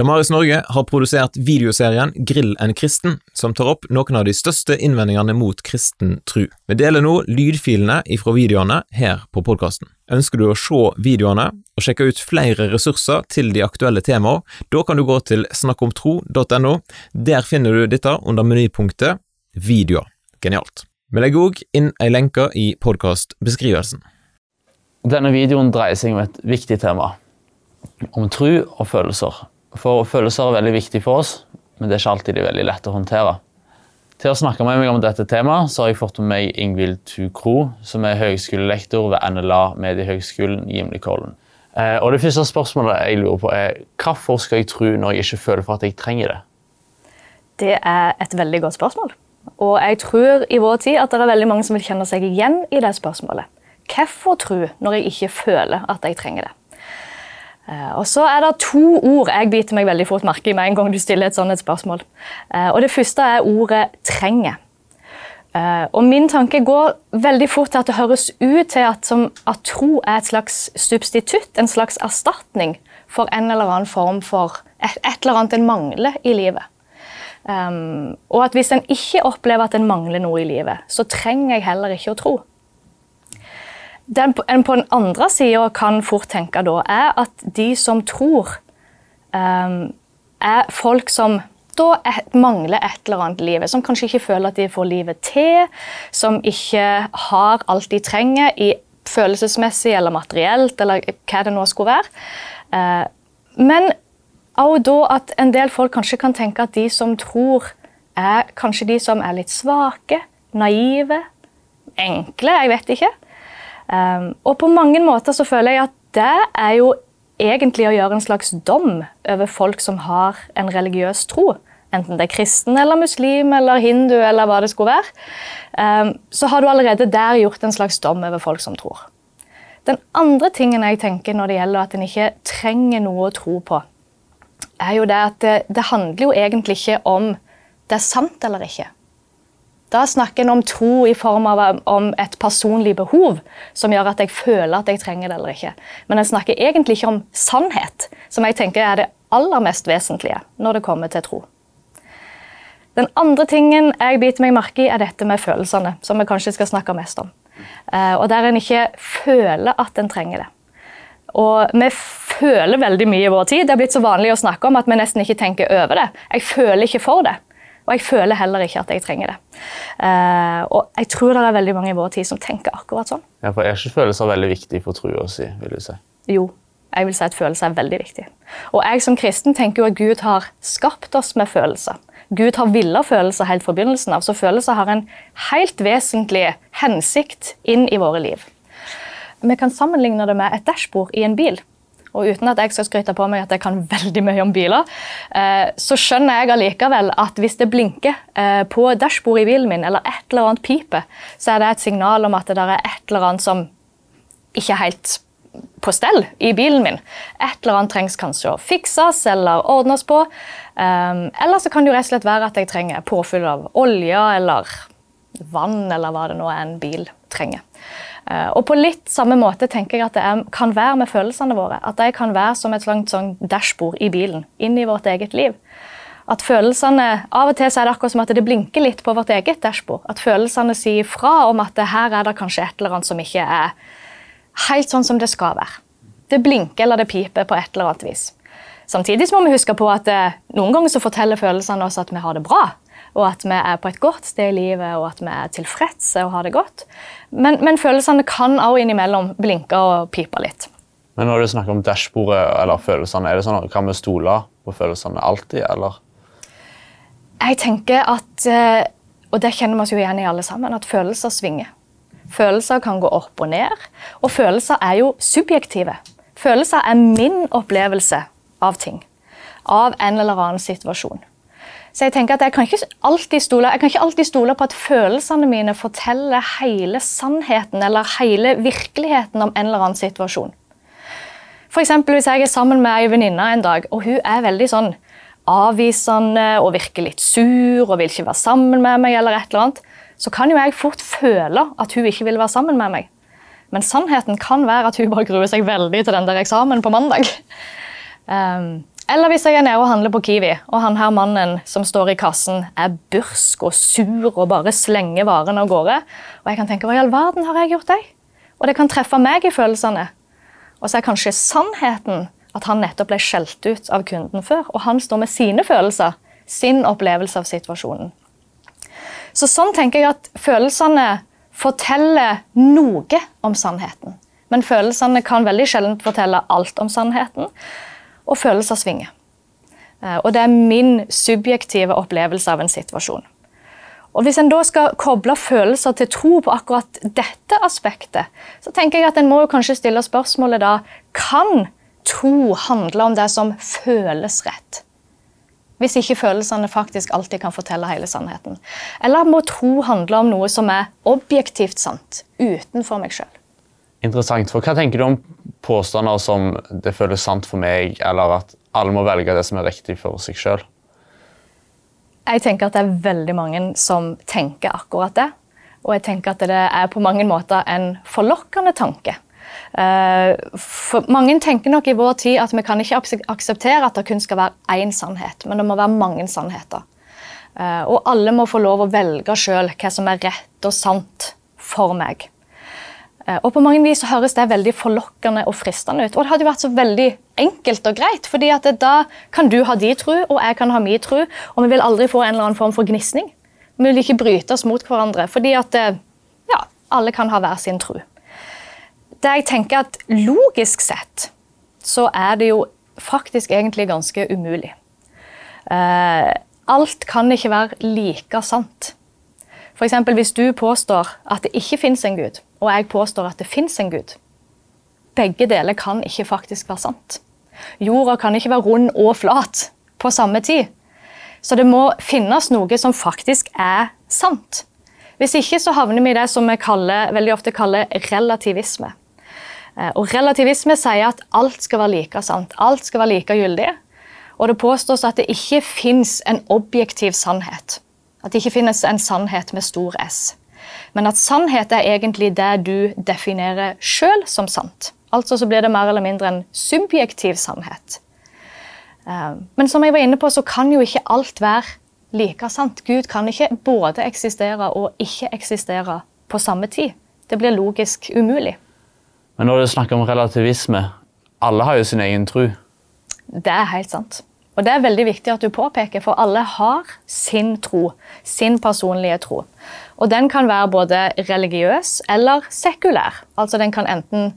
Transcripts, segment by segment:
Damaris Norge har produsert videoserien Grill en kristen, som tar opp noen av de største innvendingene mot kristen tru. Vi deler nå lydfilene ifra videoene her på podkasten. Ønsker du å se videoene og sjekke ut flere ressurser til de aktuelle temaene, da kan du gå til snakkomtro.no. Der finner du dette under menypunktet videoer. Genialt. Vi legger òg inn ei lenke i podkastbeskrivelsen. Denne videoen dreier seg om et viktig tema. Om tru og følelser. For følelser er veldig viktig for oss, men det er ikke alltid de er veldig lett å håndtere. Til å snakke med meg om dette temaet så har jeg fått med meg Ingvild Tukro, som er høgskolelektor ved NLA Mediehøgskolen Gimlekollen. Eh, og det første spørsmålet jeg lurer på er, Hvorfor skal jeg tro når jeg ikke føler for at jeg trenger det? Det er et veldig godt spørsmål. Og jeg tror i vår tid at det er veldig mange som vil kjenne seg igjen i det spørsmålet. Hvorfor tro når jeg ikke føler at jeg trenger det? Eh, og så er det to ord jeg biter meg veldig fort merke i med en gang du stiller et sånt spørsmål. Eh, og Det første er ordet 'trenger'. Eh, og Min tanke går veldig fort til at det høres ut til at, som, at tro er et slags substitutt, en slags erstatning for en eller annen form for et, et eller annet en mangler i livet. Um, og at hvis en ikke opplever at en mangler noe i livet, så trenger jeg heller ikke å tro den en på den andre sida kan fort tenke da, er at de som tror, um, er folk som da mangler et eller annet i livet. Som kanskje ikke føler at de får livet til, som ikke har alt de trenger i følelsesmessig eller materielt, eller hva det nå skulle være. Uh, men òg da at en del folk kanskje kan tenke at de som tror, er kanskje de som er litt svake, naive, enkle, jeg vet ikke. Um, og på mange måter så føler jeg at det er jo egentlig å gjøre en slags dom over folk som har en religiøs tro. Enten det er kristen eller muslim eller hindu eller hva det skulle være. Um, så har du allerede der gjort en slags dom over folk som tror. Den andre tingen jeg tenker når det gjelder at en ikke trenger noe å tro på, er jo det at det, det handler jo egentlig ikke om det er sant eller ikke. Da snakker en om tro i form av om et personlig behov som gjør at jeg føler at jeg trenger det eller ikke. Men en snakker egentlig ikke om sannhet, som jeg tenker er det aller mest vesentlige når det kommer til tro. Den andre tingen jeg biter meg merke i, er dette med følelsene, som vi kanskje skal snakke mest om. Eh, og Der en ikke føler at en trenger det. Og vi føler veldig mye i vår tid. Det er blitt så vanlig å snakke om at vi nesten ikke tenker over det. Jeg føler ikke for det. Og jeg føler heller ikke at jeg trenger det. Uh, og jeg tror det er veldig mange i vår tid som tenker akkurat sånn. Ja, for Er ikke følelser veldig viktig for trua si? vil du si? Jo, jeg vil si at følelser er veldig viktig. Og jeg som kristen tenker jo at Gud har skapt oss med følelser. Gud har villet følelser helt fra begynnelsen av, så følelser har en helt vesentlig hensikt inn i våre liv. Vi kan sammenligne det med et dashbord i en bil. Og uten at jeg skal skryte på meg at jeg kan veldig mye om biler, eh, så skjønner jeg allikevel at hvis det blinker eh, på dashbordet i bilen min, eller et eller annet pipe, så er det et signal om at det er et eller annet som ikke er helt på stell i bilen min. Et eller annet trengs kanskje å fikses eller ordnes på. Um, eller så kan det jo rett og slett være at jeg trenger påfyll av olje eller vann, eller hva det nå er en bil trenger. Eh, og på litt samme måte tenker jeg at det er, kan være med følelsene våre. At de kan være som et slags sånn dashbord i bilen, inn i vårt eget liv. At følelsene, Av og til er det akkurat som at det blinker litt på vårt eget dashbord. At følelsene sier fra om at her er det kanskje et eller annet som ikke er helt sånn som det skal være. Det blinker eller det piper på et eller annet vis. Samtidig må vi huske på at eh, noen ganger så forteller følelsene oss at vi har det bra og at vi er på et godt sted i livet og at vi er tilfredse og har det godt. Men, men følelsene kan også innimellom blinke og pipe litt. Men når du snakker om dashbordet eller følelsene, er det sånn, kan vi stole på følelsene alltid, eller? Jeg tenker at, eh, og det kjenner vi oss jo igjen i alle sammen, at følelser svinger. Følelser kan gå opp og ned, og følelser er jo subjektive. Følelser er min opplevelse av ting. Av en eller annen situasjon. Så jeg tenker at jeg kan, stole, jeg kan ikke alltid stole på at følelsene mine forteller hele sannheten eller hele virkeligheten om en eller annen situasjon. Eksempel, Hvis jeg er sammen med ei venninne en dag, og hun er veldig sånn avvisende og virker litt sur og vil ikke være sammen med meg, eller et eller annet, så kan jo jeg fort føle at hun ikke vil være sammen med meg. Men sannheten kan være at hun bare gruer seg veldig til den der eksamen på mandag. Um, Eller hvis jeg er nede og handler på Kiwi, og han her mannen som står i kassen, er bursk og sur og bare slenger varene av gårde. Og jeg kan tenke hva i all verden har jeg gjort deg? Og det kan treffe meg i følelsene. Og så er kanskje sannheten at han nettopp ble skjelt ut av kunden før, og han står med sine følelser, sin opplevelse av situasjonen. Så sånn tenker jeg at følelsene forteller noe om sannheten. Men følelsene kan veldig sjelden fortelle alt om sannheten, og følelser svinger. Eh, og det er min subjektive opplevelse av en situasjon. Og Hvis en da skal koble følelser til tro på akkurat dette aspektet, så tenker jeg at en må jo kanskje stille spørsmålet da Kan tro handle om det som føles rett? Hvis ikke følelsene faktisk alltid kan fortelle hele sannheten. Eller må tro handle om noe som er objektivt sant, utenfor meg sjøl? Interessant. For hva tenker du om påstander som 'det føles sant for meg', eller at alle må velge det som er riktig for seg sjøl? Jeg tenker at det er veldig mange som tenker akkurat det. Og jeg tenker at det er på mange måter en forlokkende tanke. Eh, for mange tenker nok i vår tid at vi kan ikke akseptere at det kun skal være én sannhet, men det må være mange sannheter. Eh, og alle må få lov å velge sjøl hva som er rett og sant for meg. Eh, og på mange vis høres det veldig forlokkende og fristende ut. Og det hadde jo vært så veldig enkelt og greit, fordi at da kan du ha din tro, og jeg kan ha min tro, og vi vil aldri få en eller annen form for gnisning. Vi vil ikke bryte oss mot hverandre, fordi at eh, ja, alle kan ha hver sin tro. Det jeg tenker at Logisk sett så er det jo faktisk egentlig ganske umulig. Eh, alt kan ikke være like sant. F.eks. hvis du påstår at det ikke fins en gud, og jeg påstår at det fins en gud. Begge deler kan ikke faktisk være sant. Jorda kan ikke være rund og flat på samme tid. Så det må finnes noe som faktisk er sant. Hvis ikke så havner vi i det som vi kaller, veldig ofte kaller relativisme. Eh, og Relativisme sier at alt skal være like sant, alt skal være like gyldig. Og det påstås at det ikke fins en objektiv sannhet. At det ikke finnes en sannhet med stor S. Men at sannhet er egentlig det du definerer sjøl som sant. Altså så blir det mer eller mindre en subjektiv sannhet. Eh, men som jeg var inne på, så kan jo ikke alt være like sant. Gud kan ikke både eksistere og ikke eksistere på samme tid. Det blir logisk umulig. Men når du snakker om relativisme, alle har jo sin egen tro. Det er helt sant. Og Det er veldig viktig at du påpeker, for alle har sin tro. Sin personlige tro. Og Den kan være både religiøs eller sekulær. Altså Den kan enten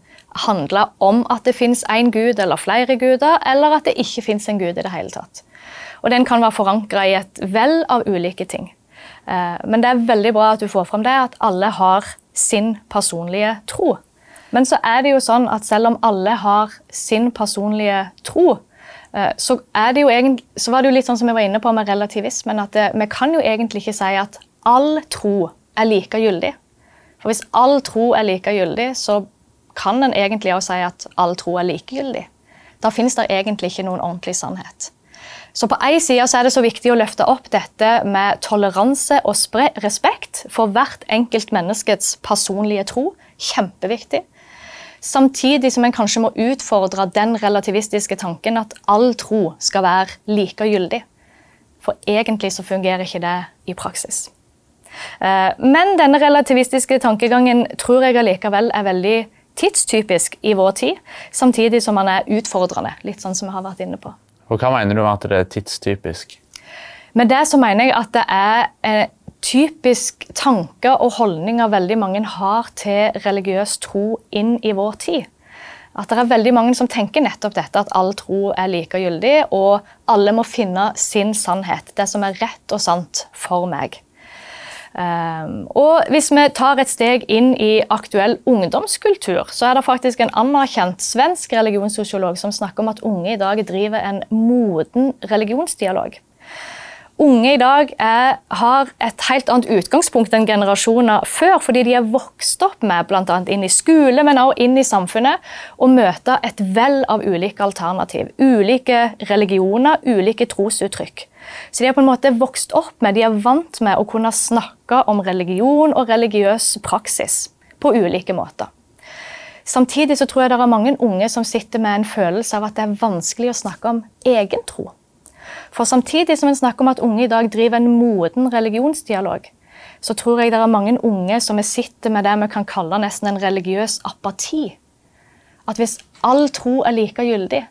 handle om at det fins én gud eller flere guder, eller at det ikke fins en gud i det hele tatt. Og Den kan være forankra i et vell av ulike ting. Eh, men det er veldig bra at du får fram det, at alle har sin personlige tro. Men så er det jo sånn at selv om alle har sin personlige tro, så, egentlig, så, var det jo litt sånn som jeg var inne på med relativismen, at det, vi kan jo egentlig ikke si at all tro er like gyldig. For hvis all tro er like gyldig, så kan en egentlig også si at all tro er likegyldig. Da finnes det egentlig ikke noen ordentlig sannhet. Så på en side er det så viktig å løfte opp dette med toleranse og respekt for hvert enkelt menneskets personlige tro. Kjempeviktig. Samtidig som en kanskje må utfordre den relativistiske tanken at all tro skal være likegyldig. For egentlig så fungerer ikke det i praksis. Eh, men denne relativistiske tankegangen tror jeg allikevel er veldig tidstypisk i vår tid, samtidig som han er utfordrende. litt sånn som vi har vært inne på. Og Hva mener du med at det er tidstypisk? Med det så mener jeg at det er eh, typisk tanker og holdninger veldig mange har til religiøs tro inn i vår tid. At det er veldig mange som tenker nettopp dette, at all tro er likegyldig, og alle må finne sin sannhet, det som er rett og sant for meg. Um, og Hvis vi tar et steg inn i aktuell ungdomskultur, så er det faktisk en anerkjent svensk religionssosiolog som snakker om at unge i dag driver en moden religionsdialog. Unge i dag er, har et helt annet utgangspunkt enn generasjoner før, fordi de er vokst opp med bl.a. inn i skole, men også inn i samfunnet, å møte et vell av ulike alternativ. Ulike religioner, ulike trosuttrykk. Så de er på en måte vokst opp med, de er vant med å kunne snakke om religion og religiøs praksis på ulike måter. Samtidig så tror jeg det er mange unge som sitter med en følelse av at det er vanskelig å snakke om egen tro. For samtidig som en snakker om at unge i dag driver en moden religionsdialog, så tror jeg det er mange unge som sitter med det vi kan kalle nesten en religiøs apati. At hvis all tro er like gyldig,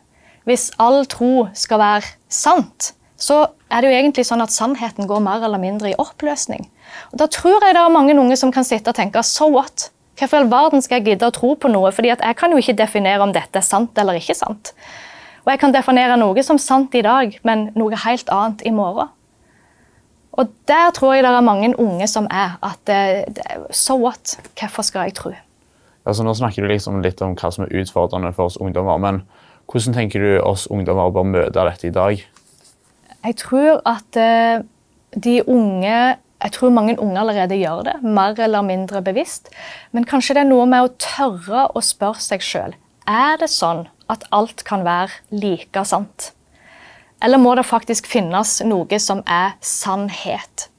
hvis all tro skal være sant, så er det jo egentlig sånn at sannheten går mer eller mindre i oppløsning. Og Da tror jeg det er mange unge som kan sitte og tenke so what? Hvorfor i all verden skal jeg gidde å tro på noe? Fordi jeg kan jo ikke definere om dette er sant eller ikke sant. Og jeg kan definere noe som sant i dag, men noe helt annet i morgen. Og der tror jeg det er mange unge som er. at det, So what? Hvorfor skal jeg tro? Altså, nå snakker du liksom litt om hva som er utfordrende for oss ungdommer. Men hvordan tenker du oss ungdommer bør møte dette i dag? Jeg tror at uh, de unge jeg tror mange unge allerede gjør det, mer eller mindre bevisst. Men kanskje det er noe med å tørre å spørre seg sjøl er det sånn at alt kan være like sant. Eller må det faktisk finnes noe som er sannhet?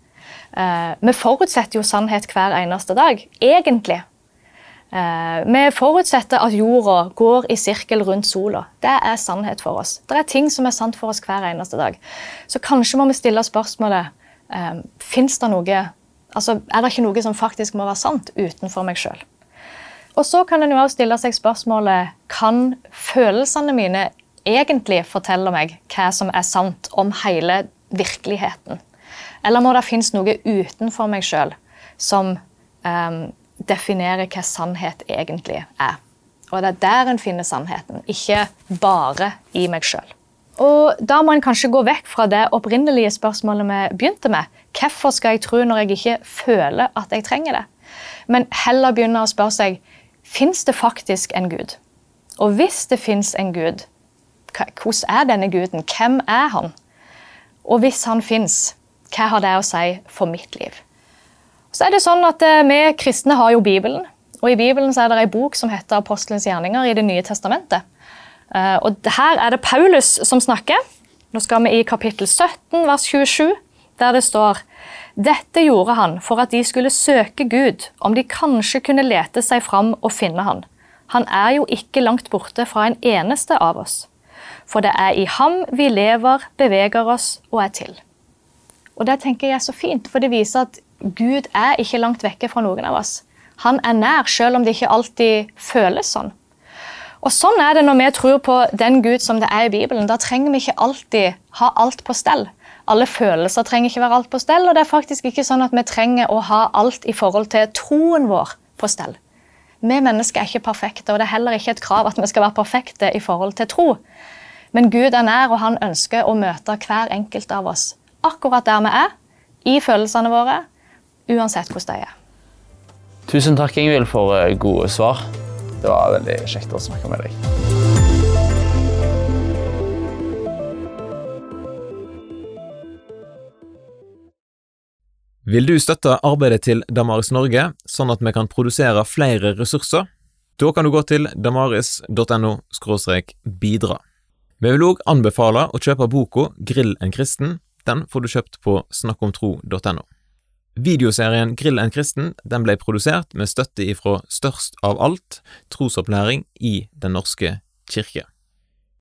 Eh, vi forutsetter jo sannhet hver eneste dag, egentlig. Eh, vi forutsetter at jorda går i sirkel rundt sola. Det er sannhet for oss. Det er ting som er sant for oss hver eneste dag. Så kanskje må vi stille spørsmålet eh, det noe altså, Er det ikke noe som faktisk må være sant utenfor meg sjøl? Og så kan en jo også stille seg spørsmålet Kan følelsene mine egentlig fortelle meg hva som er sant om hele virkeligheten? Eller må det finnes noe utenfor meg sjøl som um, definerer hva sannhet egentlig er? Og det er der en finner sannheten, ikke bare i meg sjøl. Og Da må en kanskje gå vekk fra det opprinnelige spørsmålet vi begynte med. Hvorfor skal jeg tro når jeg ikke føler at jeg trenger det? Men heller begynne å spørre seg fins det faktisk en gud. Og hvis det fins en gud, hvordan er denne guden? Hvem er han? Og hvis han fins, hva har det å si for mitt liv? Så er det sånn at eh, Vi kristne har jo Bibelen. Og I Bibelen så er det ei bok som heter Apostelens gjerninger i Det nye testamentet. Eh, og Her er det Paulus som snakker. Nå skal vi i kapittel 17, vers 27, der det står dette gjorde han for at de skulle søke Gud, om de kanskje kunne lete seg fram og finne han. Han er jo ikke langt borte fra en eneste av oss. For det er i ham vi lever, beveger oss og er til. Og Det tenker jeg er så fint, for det viser at Gud er ikke langt vekke fra noen av oss. Han er nær, selv om det ikke alltid føles sånn. Og Sånn er det når vi tror på den Gud som det er i Bibelen. Da trenger vi ikke alltid ha alt på stell. Alle følelser trenger ikke være alt på stell, og det er faktisk ikke sånn at vi trenger å ha alt i forhold til troen vår på stell. Vi mennesker er ikke perfekte, og det er heller ikke et krav at vi skal være perfekte i forhold til tro. Men Gud er nær, og han ønsker å møte hver enkelt av oss akkurat der vi er, i følelsene våre, uansett hvordan de er. Tusen takk, Ingvild, for eh, gode svar. Det var veldig kjekt å snakke med deg. Vil du støtte arbeidet til Damaris Norge, sånn at vi kan produsere flere ressurser? Da kan du gå til damaris.no bidra. Vi vil òg anbefale å kjøpe boka Grill en kristen. Den får du kjøpt på snakkomtro.no. Videoserien Grill en kristen den ble produsert med støtte ifra Størst av alt, trosopplæring i Den norske kirke.